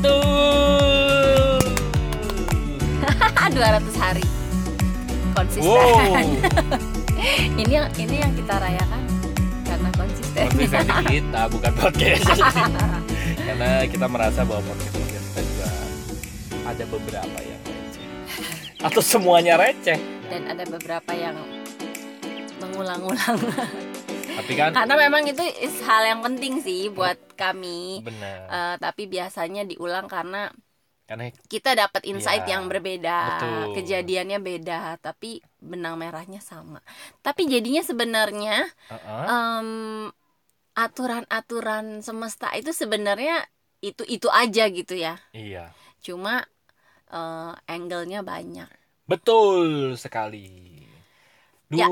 200 200 hari. Konsisten. Wow. Ini yang ini yang kita rayakan karena konsisten. Konsisten kita bukan podcast. Karena kita merasa bahwa podcast podcast kita juga Ada beberapa yang receh. Atau semuanya receh. Dan ada beberapa yang mengulang-ulang Tapi kan karena memang itu is hal yang penting sih buat kami. Benar. Eh, tapi biasanya diulang karena Karena kita dapat insight Iya, yang berbeda. betul. kejadiannya beda tapi benang merahnya sama. Tapi jadinya sebenarnya uh-uh, em, aturan-aturan semesta itu sebenarnya itu itu aja gitu ya. Iya. Cuma eh, angle-nya banyak. Betul sekali. Ya.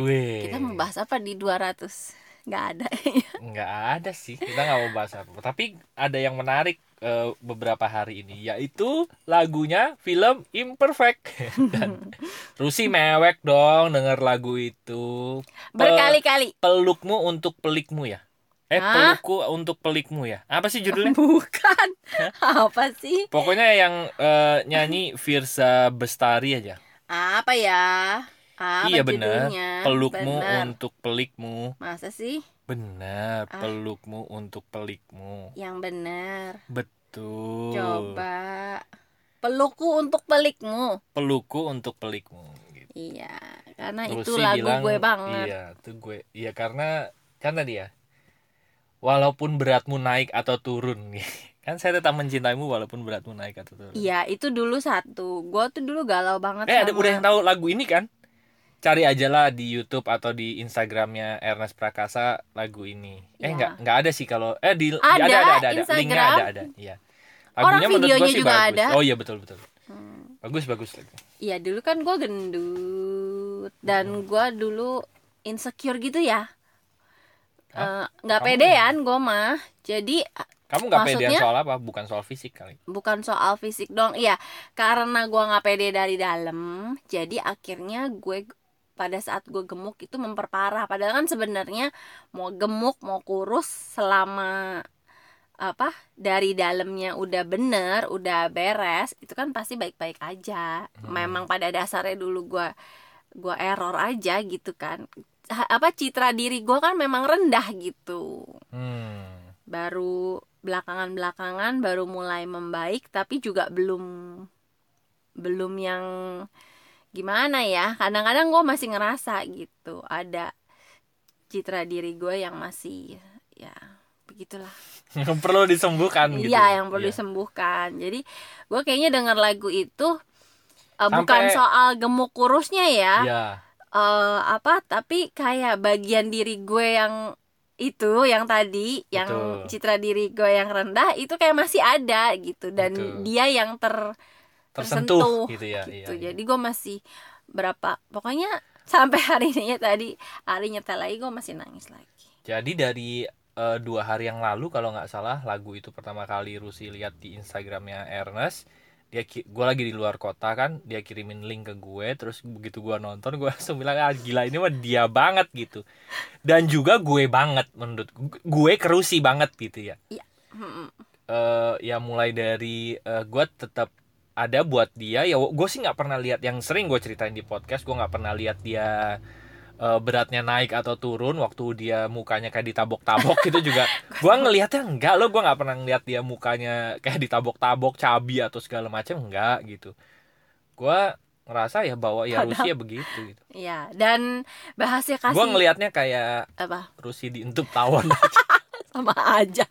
200 Wih kita membahas apa di 200 nggak ada. Nggak ada sih. Kita nggak mau bahas apa. Tapi ada yang menarik eh, beberapa hari ini yaitu lagunya film Imperfect. Dan Rusi mewek dong denger lagu itu. Pe- berkali-kali. pelukmu untuk pelikmu ya? Eh Hah? pelukku untuk pelikmu ya? Apa sih judulnya? Bukan. Apa sih? Pokoknya yang eh, nyanyi Firsa Bestari aja. Apa ya apa iya benar pelukmu Benar. untuk pelikmu masa sih benar Ah. pelukmu untuk pelikmu yang benar betul coba pelukku untuk pelikmu pelukku untuk pelikmu gitu. iya karena Terus itu lagu bilang, gue banget Iya, itu gue. Iya karena kan tadi ya. Walaupun beratmu naik atau turun kan saya tetap mencintaimu walaupun beratmu naik atau turun. iya itu dulu satu gue tuh dulu galau banget Eh, ada sama- udah yang tahu lagu ini kan? Cari aja lah di YouTube atau di Instagramnya Ernest Prakasa lagu ini. Eh Iya. enggak enggak ada sih kalau eh di Ada, ada ada ada, ada. linknya ada ada. Iya. Orang Lagunya gue videonya sih juga bagus. ada. Oh iya betul betul. Hmm. Bagus bagus lagu. Iya dulu kan gue gendut dan gue dulu insecure gitu ya? Eh, nggak Kamu pedean gue mah jadi Kamu nggak pedean Maksudnya? soal apa? Bukan soal fisik kali. bukan soal fisik dong iya karena gue nggak pede dari dalam jadi akhirnya gue pada saat gue gemuk itu memperparah padahal kan sebenarnya mau gemuk mau kurus selama apa dari dalamnya udah bener udah beres itu kan pasti baik-baik aja Hmm. memang pada dasarnya dulu gue gua error aja gitu kan apa citra diri gue kan memang rendah gitu Hmm. baru belakangan-belakangan baru mulai membaik tapi juga belum belum yang gimana ya kadang-kadang gue masih ngerasa gitu ada citra diri gue yang masih ya begitulah Yang perlu disembuhkan gitu. iya yang perlu Iya. disembuhkan jadi gue kayaknya dengar lagu itu eh, Sampai- bukan soal gemuk kurusnya ya Iya. eh, apa tapi kayak bagian diri gue yang itu yang tadi yang Betul. citra diri gue yang rendah itu kayak masih ada gitu dan Betul. dia yang ter tersentuh, tersentuh, gitu ya gitu. iya, iya. jadi gue masih berapa pokoknya sampai hari ini ya tadi hari nyetel lagi gue masih nangis lagi. Jadi dari eh, dua hari yang lalu kalau nggak salah lagu itu pertama kali Rusi lihat di Instagramnya Ernest dia gue lagi di luar kota kan dia kirimin link ke gue terus begitu gue nonton gue langsung bilang ah gila ini mah dia banget gitu. Dan juga gue banget menurut gue, kerusi banget gitu ya. Mm-mm. eh ya mulai dari eh, gue tetap ada buat dia ya gue sih nggak pernah lihat yang sering gue ceritain di podcast gue nggak pernah lihat dia eh, beratnya naik atau turun waktu dia mukanya kayak ditabok-tabok gitu juga. Gue ngelihatnya enggak loh gue nggak pernah ngeliat dia mukanya kayak ditabok-tabok cabi atau segala macam enggak gitu. Gue ngerasa ya bahwa ya Padahal- Rusia begitu gitu. Ya dan bahasnya kasih gue ngelihatnya kayak apa? Rusi diintup tawon sama aja.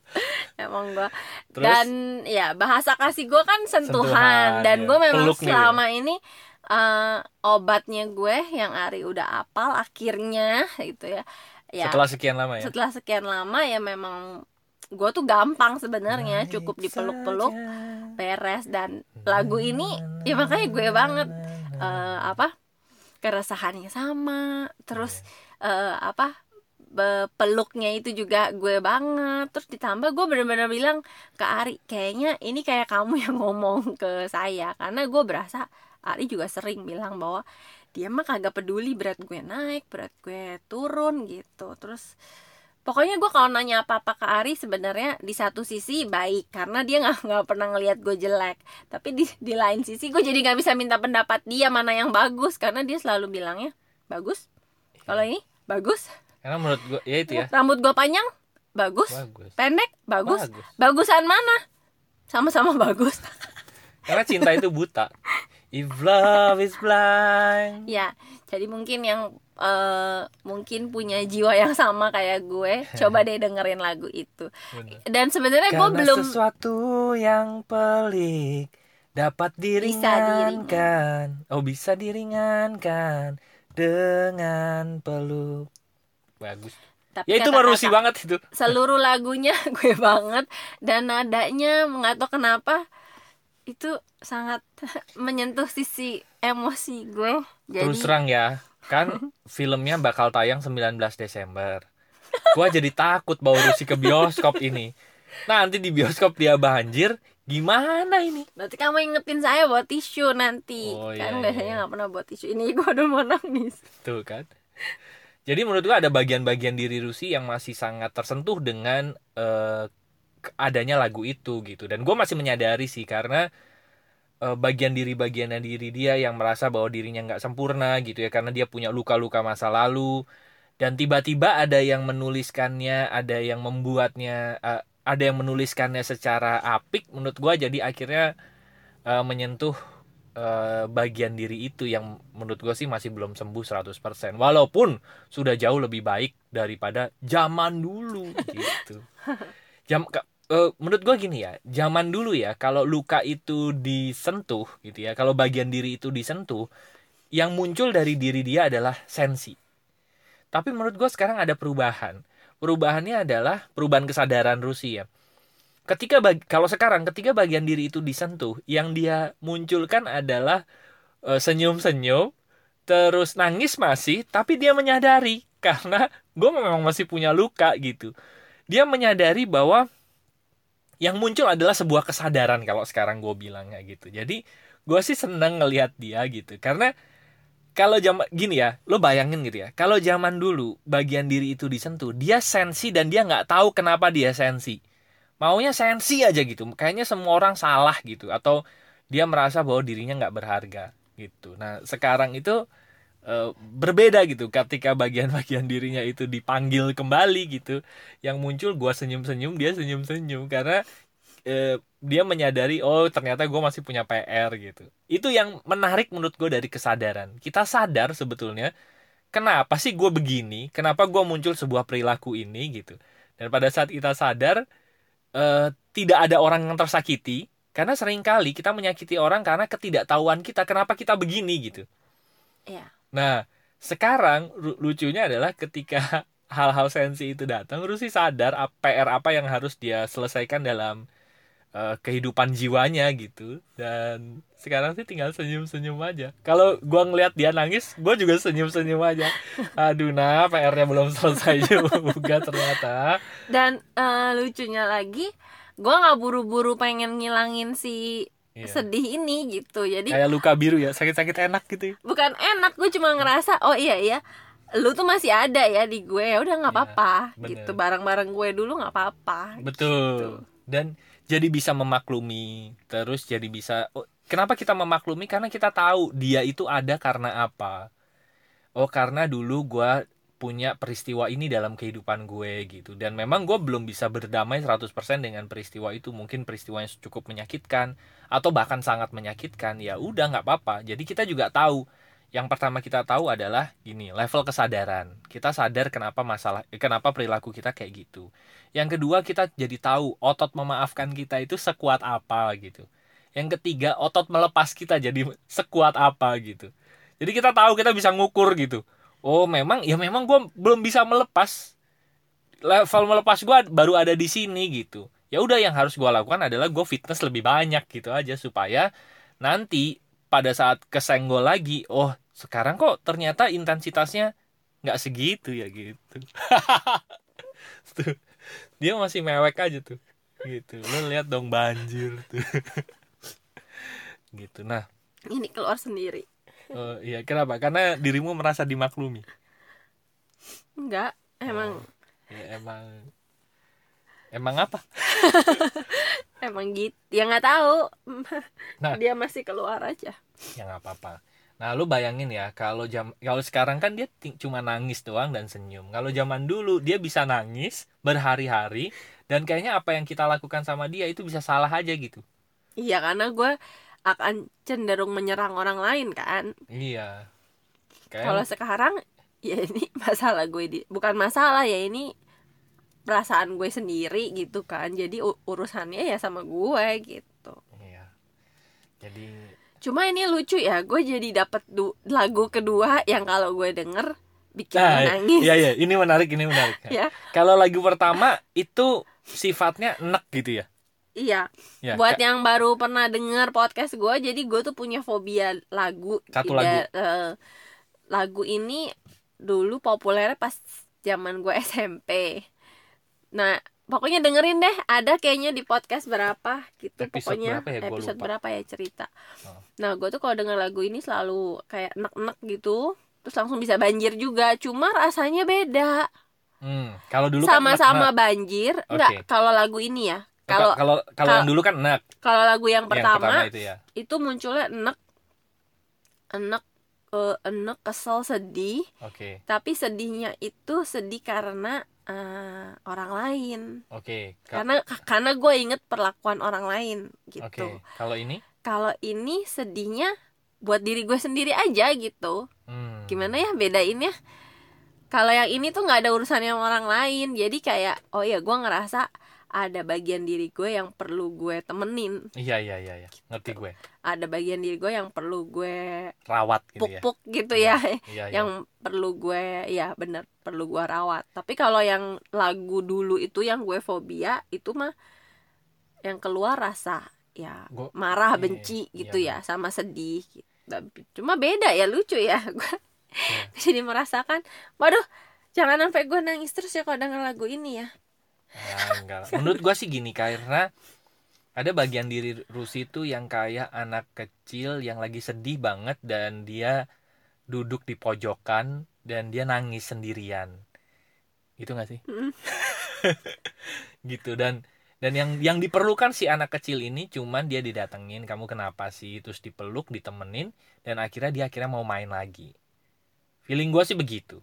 Emang gue terus? Dan ya bahasa kasih gue kan sentuhan, Sentuhan, dan ya. gue memang Peluk nih, selama ini eh, obatnya gue yang Ari udah apal akhirnya gitu ya. Ya setelah sekian lama ya? setelah sekian lama ya memang gue tuh gampang sebenarnya. Cukup dipeluk-peluk beres. Dan lagu ini ya makanya gue banget eh, apa keresahannya sama. Terus eh, apa peluknya itu juga gue banget. Terus ditambah gue bener-bener bilang ke Ari kayaknya ini kayak kamu yang ngomong ke saya. Karena gue berasa Ari juga sering bilang bahwa dia mah kagak peduli berat gue naik berat gue turun gitu. Terus pokoknya gue kalau nanya apa apa ke Ari sebenarnya di satu sisi baik karena dia nggak nggak pernah ngelihat gue jelek. Tapi di di lain sisi gue jadi nggak bisa minta pendapat dia mana yang bagus karena dia selalu bilangnya bagus? Kalau ini bagus karena menurut gue ya itu ya rambut gue panjang bagus, bagus pendek bagus. Bagus. bagusan mana sama-sama bagus karena cinta itu buta if love is blind ya jadi mungkin yang eh, mungkin punya jiwa yang sama kayak gue coba deh dengerin lagu itu Bener. dan sebenarnya gue belum sesuatu yang pelik dapat diringankan. Oh, bisa diringankan dengan peluk. Bagus. tapi Ya itu merusi banget itu. seluruh lagunya gue banget dan nadanya nggak tahu kenapa itu sangat menyentuh sisi emosi gue jadi Terus terang ya, kan filmnya bakal tayang 19 Desember. Gua jadi takut bawa Rusi ke bioskop ini. Nanti di bioskop dia banjir, gimana ini? Berarti kamu ingetin saya buat tisu nanti Oh, Kan iya, biasanya iya. nggak pernah buat tisu Ini gue udah mau nangis Tuh kan. Jadi menurut gua ada bagian-bagian diri Rusi yang masih sangat tersentuh dengan ke- adanya lagu itu gitu. Dan gue masih menyadari sih karena eh, bagian diri bagiannya diri dia yang merasa bahwa dirinya nggak sempurna gitu ya karena dia punya luka-luka masa lalu dan tiba-tiba ada yang menuliskannya, ada yang membuatnya, eh, ada yang menuliskannya secara apik. Menurut gua jadi akhirnya eh, menyentuh eh, bagian diri itu yang menurut gue sih masih belum sembuh 100% walaupun sudah jauh lebih baik daripada zaman dulu gitu. Jam eh, menurut gue gini ya zaman dulu ya kalau luka itu disentuh gitu ya kalau bagian diri itu disentuh yang muncul dari diri dia adalah sensi. Tapi menurut gue sekarang ada perubahan. Perubahannya adalah perubahan kesadaran Rusia ketika bag- kalau sekarang ketika bagian diri itu disentuh yang dia munculkan adalah eh, senyum-senyum terus nangis masih tapi dia menyadari. Karena gue memang masih punya luka gitu. Dia menyadari bahwa yang muncul adalah sebuah kesadaran kalau sekarang gue bilangnya gitu. Jadi gue sih seneng ngelihat dia gitu. Karena kalau zaman gini ya lo bayangin gitu ya. Kalau zaman dulu bagian diri itu disentuh dia sensi dan dia nggak tahu kenapa dia sensi maunya sensi aja gitu. Kayaknya semua orang salah gitu. Atau dia merasa bahwa dirinya nggak berharga gitu. Nah sekarang itu eh, berbeda gitu. Ketika bagian-bagian dirinya itu dipanggil kembali gitu yang muncul gua senyum-senyum dia senyum-senyum. Karena eh, dia menyadari oh ternyata gue masih punya PR gitu. Itu yang menarik menurut gue dari kesadaran. Kita sadar sebetulnya kenapa sih gue begini? Kenapa gue muncul sebuah perilaku ini gitu? Dan pada saat kita sadar eh, tidak ada orang yang tersakiti karena sering kali kita menyakiti orang karena ketidaktahuan kita kenapa kita begini gitu. Iya. Nah, sekarang lucunya adalah ketika hal-hal sensi itu datang, Rusi sadar PR apa yang harus dia selesaikan dalam eh, kehidupan jiwanya gitu. Dan sekarang sih tinggal senyum-senyum aja. Kalau gua ngelihat dia nangis, gua juga senyum-senyum aja. Aduh, nah PR-nya belum selesai juga ternyata. Dan eh, lucunya lagi Gue gak buru-buru pengen ngilangin si Iya. sedih ini gitu Jadi Kayak luka biru ya, sakit-sakit enak gitu. bukan enak gue cuma ngerasa oh iya iya lu tuh masih ada ya di gue ya udah nggak Iya, apa-apa bener. gitu barang-barang gue dulu nggak apa-apa Betul. Dan jadi bisa memaklumi, terus jadi bisa oh, kenapa kita memaklumi? Karena kita tahu dia itu ada karena apa. Oh, karena dulu gua punya peristiwa ini dalam kehidupan gue gitu. Dan memang gue belum bisa berdamai 100% dengan peristiwa itu. Mungkin peristiwa yang cukup menyakitkan atau bahkan sangat menyakitkan. Ya udah nggak apa-apa. Jadi kita juga tahu yang pertama kita tahu adalah gini, level kesadaran. Kita sadar kenapa masalah kenapa perilaku kita kayak gitu. Yang kedua kita jadi tahu otot memaafkan kita itu sekuat apa gitu. Yang ketiga otot melepas kita jadi sekuat apa gitu. Jadi kita tahu kita bisa ngukur gitu. Oh memang ya memang gue belum bisa melepas. Level melepas gue baru ada di sini gitu. Ya udah yang harus gue lakukan adalah gue fitness lebih banyak gitu aja supaya nanti pada saat kesenggol lagi, oh sekarang kok ternyata intensitasnya nggak segitu ya gitu. Tuh, dia masih mewek aja tuh gitu. Lo lihat dong banjir tuh. Gitu nah. Ini keluar sendiri. Eh, iya kenapa? Karena dirimu merasa dimaklumi? Enggak emang Oh. ya emang emang apa? Emang gitu ya nggak tahu. Nah. dia masih keluar aja. Ya nggak apa-apa. Nah lu bayangin ya kalau jam kalau sekarang kan dia cuma nangis doang dan senyum. Kalau zaman dulu dia bisa nangis berhari-hari dan kayaknya apa yang kita lakukan sama dia itu bisa salah aja gitu. Iya karena gue akan cenderung menyerang orang lain kan? Iya. Kalau kayak sekarang ya ini masalah gue di bukan masalah ya ini perasaan gue sendiri gitu kan. Jadi urusannya ya sama gue gitu. Iya. Jadi cuma ini lucu ya gue jadi dapat lagu kedua yang kalau gue denger bikin nah nangis iya iya. Ini menarik ini menarik. Ya. kalau lagu pertama itu sifatnya enek gitu ya? Iya. Ya buat yang baru pernah denger podcast gue jadi gue tuh punya fobia lagu Satu Ida- eh, lagu ini dulu populernya pas zaman gue SMP nah pokoknya dengerin deh ada kayaknya di podcast berapa gitu Episode pokoknya berapa ya? Episode lupa. berapa ya cerita Oh. nah gue tuh kalau denger lagu ini selalu kayak nek-nek gitu terus langsung bisa banjir juga cuma rasanya beda hmm, kalau dulu kan sama-sama enek. banjir Oke. enggak kalau lagu ini ya kalau kalau kalau yang dulu kan enek kalau lagu yang yang pertama itu ya itu munculnya enek enek eh, enek kesel sedih oke tapi sedihnya itu sedih karena eh, orang lain. Oke Ka- karena karena gue inget perlakuan orang lain gitu. Oke kalau ini? Kalau ini sedihnya buat diri gue sendiri aja gitu. Hmm. gimana ya bedainnya? Kalau yang ini tuh nggak ada urusannya sama orang lain jadi kayak oh ya gue ngerasa ada bagian diri gue yang perlu gue temenin iya iya iya iya. ngerti gue ada bagian diri gue yang perlu gue rawat gitu ya puk-puk gitu ya iya, iya. yang perlu gue ya bener perlu gue rawat tapi kalau yang lagu dulu itu yang gue fobia itu mah yang keluar rasa ya Gua- marah iya, benci iya, gitu iya. ya sama sedih gitu. Tapi- cuma beda ya lucu ya gue Iya. jadi merasakan waduh jangan sampai gue nangis terus ya kalau denger lagu ini ya Nah, enggak. Menurut gue sih gini karena ada bagian diri Rusi itu yang kayak anak kecil yang lagi sedih banget dan dia duduk di pojokan dan dia nangis sendirian. Gitu gak sih? Mm. gitu dan dan yang yang diperlukan si anak kecil ini cuman dia didatengin kamu kenapa sih? Terus dipeluk ditemenin dan akhirnya dia akhirnya mau main lagi. Feeling gue sih begitu.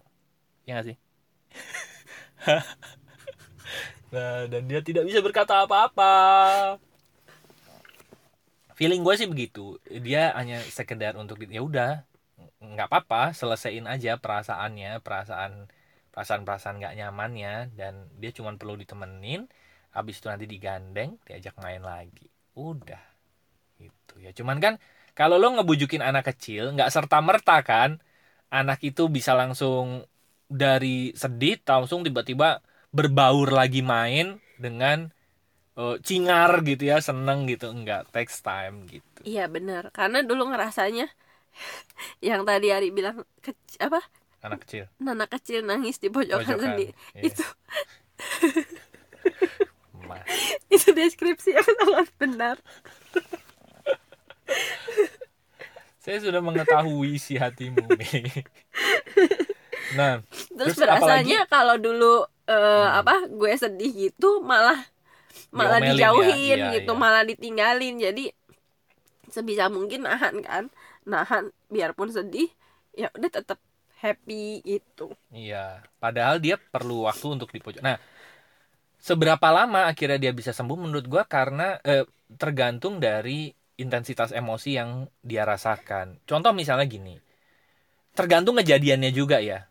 Ya gak sih nah dan dia tidak bisa berkata apa-apa. Feeling gue sih begitu. Dia hanya sekedar untuk ya udah nggak apa-apa selesaiin aja perasaannya perasaan perasaan perasaan nggak nyamannya dan dia cuma perlu ditemenin habis itu nanti digandeng diajak main lagi. Udah gitu. Ya cuman kan kalau lo ngebujukin anak kecil nggak serta merta kan anak itu bisa langsung dari sedih langsung tiba-tiba berbaur lagi main dengan eh, cingar gitu ya seneng gitu. Enggak takes time gitu. Iya bener. Karena dulu ngerasanya yang tadi Ari bilang kec- apa? Anak kecil. Anak kecil nangis di pojokan, Pojokan, sendiri. iya. itu. Itu deskripsi yang sangat benar. Saya sudah mengetahui isi hatimu nih nah terus, Terus rasanya kalau dulu eh, apa gue sedih gitu malah malah Diomelin ya, dijauhin iya, gitu iya. malah ditinggalin jadi sebisa mungkin nahan kan nahan biarpun sedih ya udah tetap happy gitu Iya, padahal dia perlu waktu untuk di pojok. Nah, seberapa lama akhirnya dia bisa sembuh menurut gua karena eh, tergantung dari intensitas emosi yang dia rasakan. Contoh misalnya gini. Tergantung kejadiannya juga ya.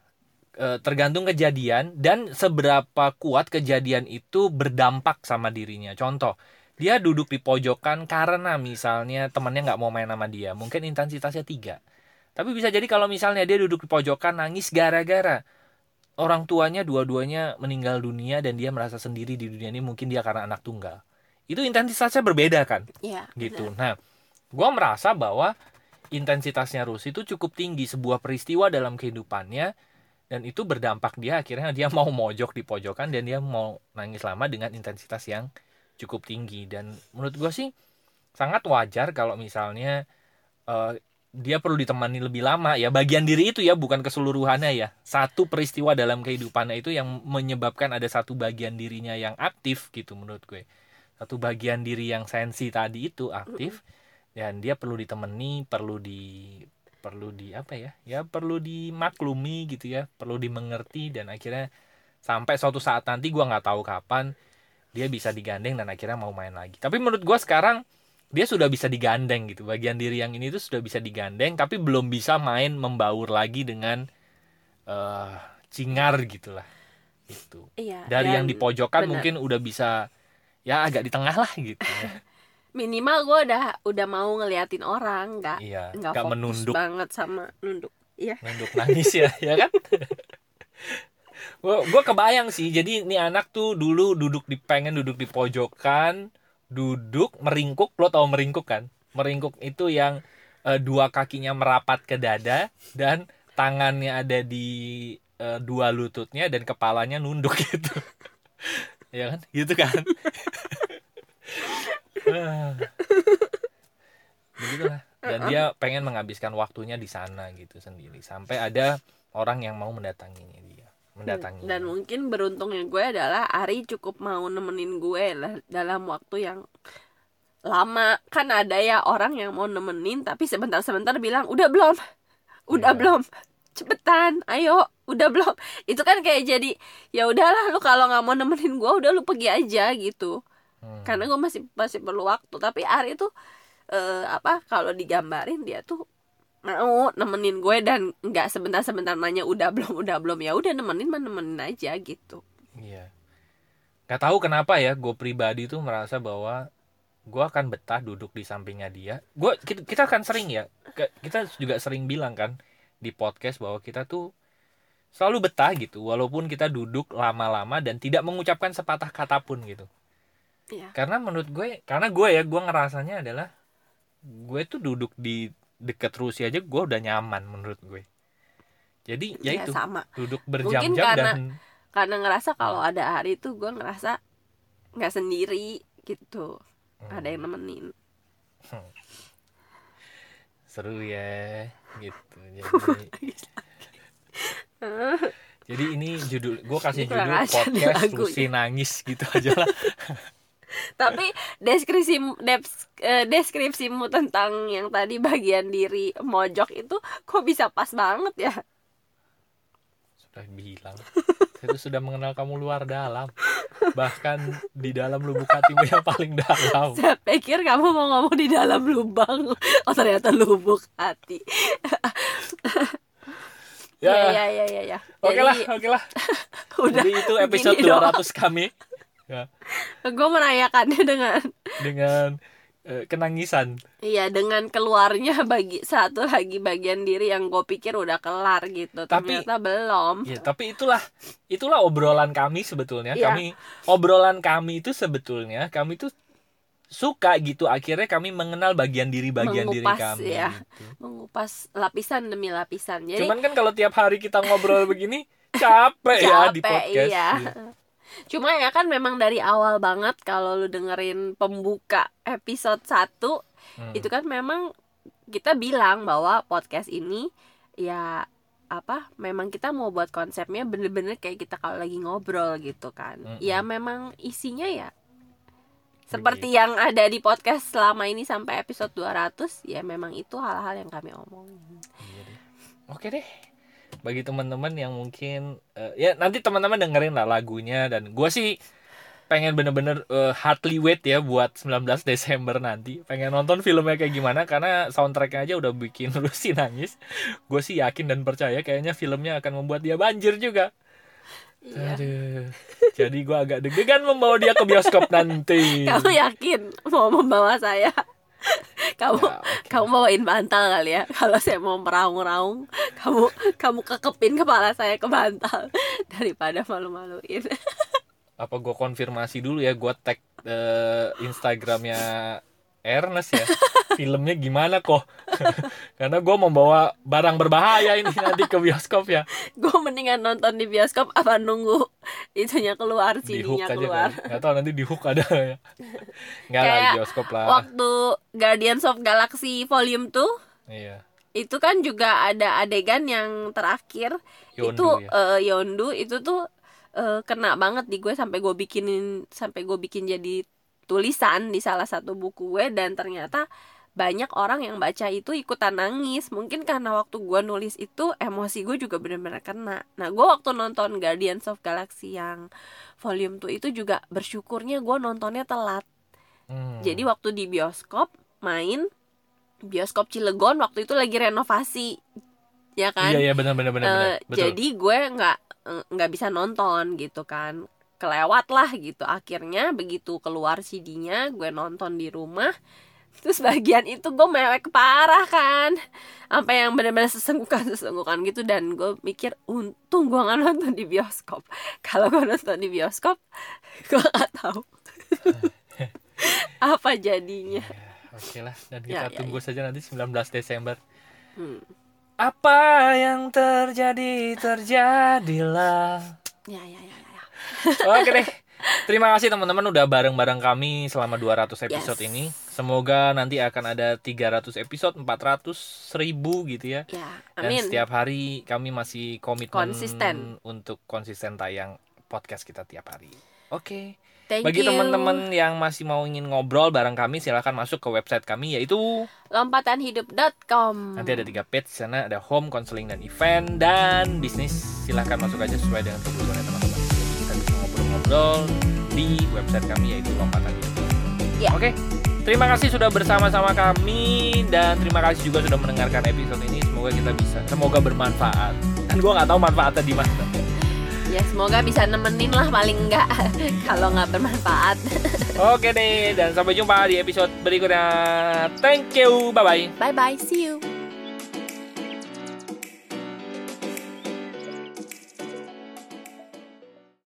Eh, tergantung kejadian dan seberapa kuat kejadian itu berdampak sama dirinya. Contoh, dia duduk di pojokan karena misalnya temannya nggak mau main sama dia. Mungkin intensitasnya tiga. Tapi bisa jadi kalau misalnya dia duduk di pojokan nangis gara-gara orang tuanya dua-duanya meninggal dunia dan dia merasa sendiri di dunia ini mungkin dia karena anak tunggal. Itu intensitasnya berbeda kan? ya Gitu. benar. Nah, gua merasa bahwa intensitasnya Rusi itu cukup tinggi sebuah peristiwa dalam kehidupannya dan itu berdampak dia akhirnya dia mau mojok di pojokan dan dia mau nangis lama dengan intensitas yang cukup tinggi. Dan menurut gua sih sangat wajar kalau misalnya eh, dia perlu ditemani lebih lama ya. Bagian diri itu ya bukan keseluruhannya ya. Satu peristiwa dalam kehidupannya itu yang menyebabkan ada satu bagian dirinya yang aktif gitu menurut gue. Satu bagian diri yang sensi tadi itu aktif dan dia perlu ditemani perlu di perlu di apa ya ya perlu dimaklumi gitu ya perlu dimengerti dan akhirnya sampai suatu saat nanti gue nggak tahu kapan dia bisa digandeng dan akhirnya mau main lagi. Tapi menurut gue sekarang dia sudah bisa digandeng gitu. Bagian diri yang ini tuh sudah bisa digandeng tapi belum bisa main membaur lagi dengan uh, cingar gitulah. Itu iya, dari yang dan di pojokan mungkin udah bisa ya agak di tengah lah gitu ya. minimal gue udah udah mau ngeliatin orang nggak iya nggak gak fokus menunduk. banget sama nunduk. Iya. Nunduk nangis ya ya kan? Gue kebayang sih jadi ini anak tuh dulu duduk di pengen duduk di pojokan duduk meringkuk lo tau meringkuk kan? Meringkuk itu yang eh, dua kakinya merapat ke dada dan tangannya ada di eh, dua lututnya dan kepalanya nunduk gitu. Ya kan? Gitu kan. begitulah. Dan dia pengen menghabiskan waktunya di sana gitu sendiri. Sampai ada orang yang mau mendatanginya dia. Mendatangi dan mungkin beruntungnya gue adalah Ari cukup mau nemenin gue lah dalam waktu yang lama. Kan ada ya orang yang mau nemenin tapi sebentar-sebentar bilang udah belum. Udah Iya. belum. Cepetan. Ayo. Udah belum. Itu kan kayak jadi ya udahlah lu kalau nggak mau nemenin gue udah lu pergi aja gitu Hmm. karena gue masih masih perlu waktu tapi Ari tuh eh, apa kalau digambarin dia tuh mau nemenin gue dan nggak sebentar-sebentar nanya udah belum udah belum ya udah nemenin mah nemenin aja gitu Iya. Gak tahu kenapa ya, gue pribadi tuh merasa bahwa gue akan betah duduk di sampingnya dia. Gue kita, kita kan sering ya, kita juga sering bilang kan di podcast bahwa kita tuh selalu betah gitu, walaupun kita duduk lama-lama dan tidak mengucapkan sepatah kata pun gitu. Iya. Karena menurut gue, karena gue ya, gue ngerasanya adalah gue tuh duduk di deket Rusia aja gue udah nyaman menurut gue. Jadi ya, Ya, itu sama duduk berjam-jam dan karena ngerasa kalau ada Ari tuh gue ngerasa nggak sendiri gitu Hmm. ada yang nemenin seru ya gitu jadi jadi ini judul gue kasih judul podcast. Lucy nangis gitu aja lah tapi deskripsi deps- eh, deskripsimu tentang yang tadi bagian diri mojok itu kok bisa pas banget ya? Sudah bilang. Saya tuh sudah mengenal kamu luar dalam. Bahkan di dalam lubuk hatimu yang paling dalam. Saya pikir kamu mau ngomong di dalam lubang. Oh ternyata lubuk hati. Ya. Ya ya ya ya oke lah oke lah. udah jadi itu episode gini doang. 200 kami ya, gue merayakannya dengan dengan eh, kenangisan Iya dengan keluarnya bagi satu lagi bagian diri yang gue pikir udah kelar gitu Tapi- ternyata belum Ya, tapi itulah itulah obrolan kami sebetulnya. Iya. Kami obrolan kami itu sebetulnya kami tuh suka gitu akhirnya kami mengenal bagian diri bagian diri Mengupas, kami ya. gitu. mengupas lapisan demi lapisan jadi Cuman kan kalau tiap hari kita ngobrol begini capek, ya di capek, podcast. iya. Gitu. Cuma ya kan memang dari awal banget kalau lu dengerin pembuka episode 1 Hmm. itu kan memang kita bilang bahwa podcast ini ya apa memang kita mau buat konsepnya bener-bener kayak kita kalau lagi ngobrol gitu kan Mm-mm. ya memang isinya ya seperti yang ada di podcast selama ini sampai episode 200 ya memang itu hal-hal yang kami omongin Iya deh. Oke deh. Bagi teman-teman yang mungkin eh, ya nanti teman-teman dengerin lah lagunya dan gua sih pengen bener-bener eh, heartily wait ya buat 19 Desember nanti. Pengen nonton filmnya kayak gimana karena soundtracknya aja udah bikin Lucy nangis. Gue sih yakin dan percaya kayaknya filmnya akan membuat dia banjir juga. Iya. Aduh. Jadi gua agak deg-degan membawa dia ke bioskop nanti. kamu yakin mau membawa saya kamu Ya, oke. kamu bawain bantal kali ya. Kalau saya mau meraung-raung kamu kamu kekepin kepala saya ke bantal daripada malu-maluin. Apa gue konfirmasi dulu ya? Gue tag eh, Instagramnya Ernest ya. Filmnya gimana kok karena gue membawa barang berbahaya ini nanti ke bioskop ya. Gue mendingan nonton di bioskop apa nunggu itunya keluar CD-nya aja keluar. Kan nggak tahu nanti di hook ada ya. Nggak lah di bioskop lah. waktu Guardians of Galaxy Volume 2 iya. itu kan juga ada adegan yang terakhir. Yondu, itu ya. eh, Yondu itu tuh eh, kena banget di gue sampai gue bikinin sampai gue bikin jadi tulisan di salah satu buku gue dan ternyata banyak orang yang baca itu ikutan nangis. Mungkin karena waktu gue nulis itu emosi gue juga bener-bener kena. Nah gue waktu nonton Guardians of Galaxy yang volume 2 itu juga bersyukurnya gue nontonnya telat. Hmm. jadi waktu di bioskop main bioskop Cilegon waktu itu lagi renovasi. Ya kan? Iya iya benar benar betul. jadi gue nggak eh, nggak bisa nonton gitu kan. Kelewat lah gitu. Akhirnya begitu keluar CD-nya gue nonton di rumah terus bagian itu gue mewek parah kan. Sampai yang benar-benar sesenggukan sesenggukan gitu. Dan gue mikir untung gue nggak nonton di bioskop. Kalau gue nonton di bioskop gue nggak tahu apa jadinya. Oke lah. Dan Ya, kita ya, tunggu saja nanti 19 Desember. Hmm. apa yang terjadi terjadilah. Ya ya ya ya, ya. Oke deh. Terima kasih teman-teman udah bareng-bareng kami selama 200 episode Yes. ini. Semoga nanti akan ada 300 episode, 400, 1000 gitu ya. ya Dan amin setiap hari kami masih komitmen Konsisten. untuk konsisten tayang podcast kita tiap hari. Oke. Thank Bagi teman-teman yang masih mau ingin ngobrol bareng kami silahkan masuk ke website kami yaitu lompatanhidup.com nanti ada tiga page sana ada home, counseling dan event dan bisnis. Silahkan masuk aja sesuai dengan kebutuhan teman-teman. Ngobrol-ngobrol di website kami yaitu lompatan. Ya. Oke. Terima kasih sudah bersama-sama kami dan terima kasih juga sudah mendengarkan episode ini. Semoga kita bisa, semoga bermanfaat. Dan gua nggak tahu manfaatnya di mana. Ya semoga bisa nemenin lah paling enggak Kalau nggak bermanfaat Oke deh, dan sampai jumpa di episode berikutnya. Thank you, bye bye. Bye bye, see you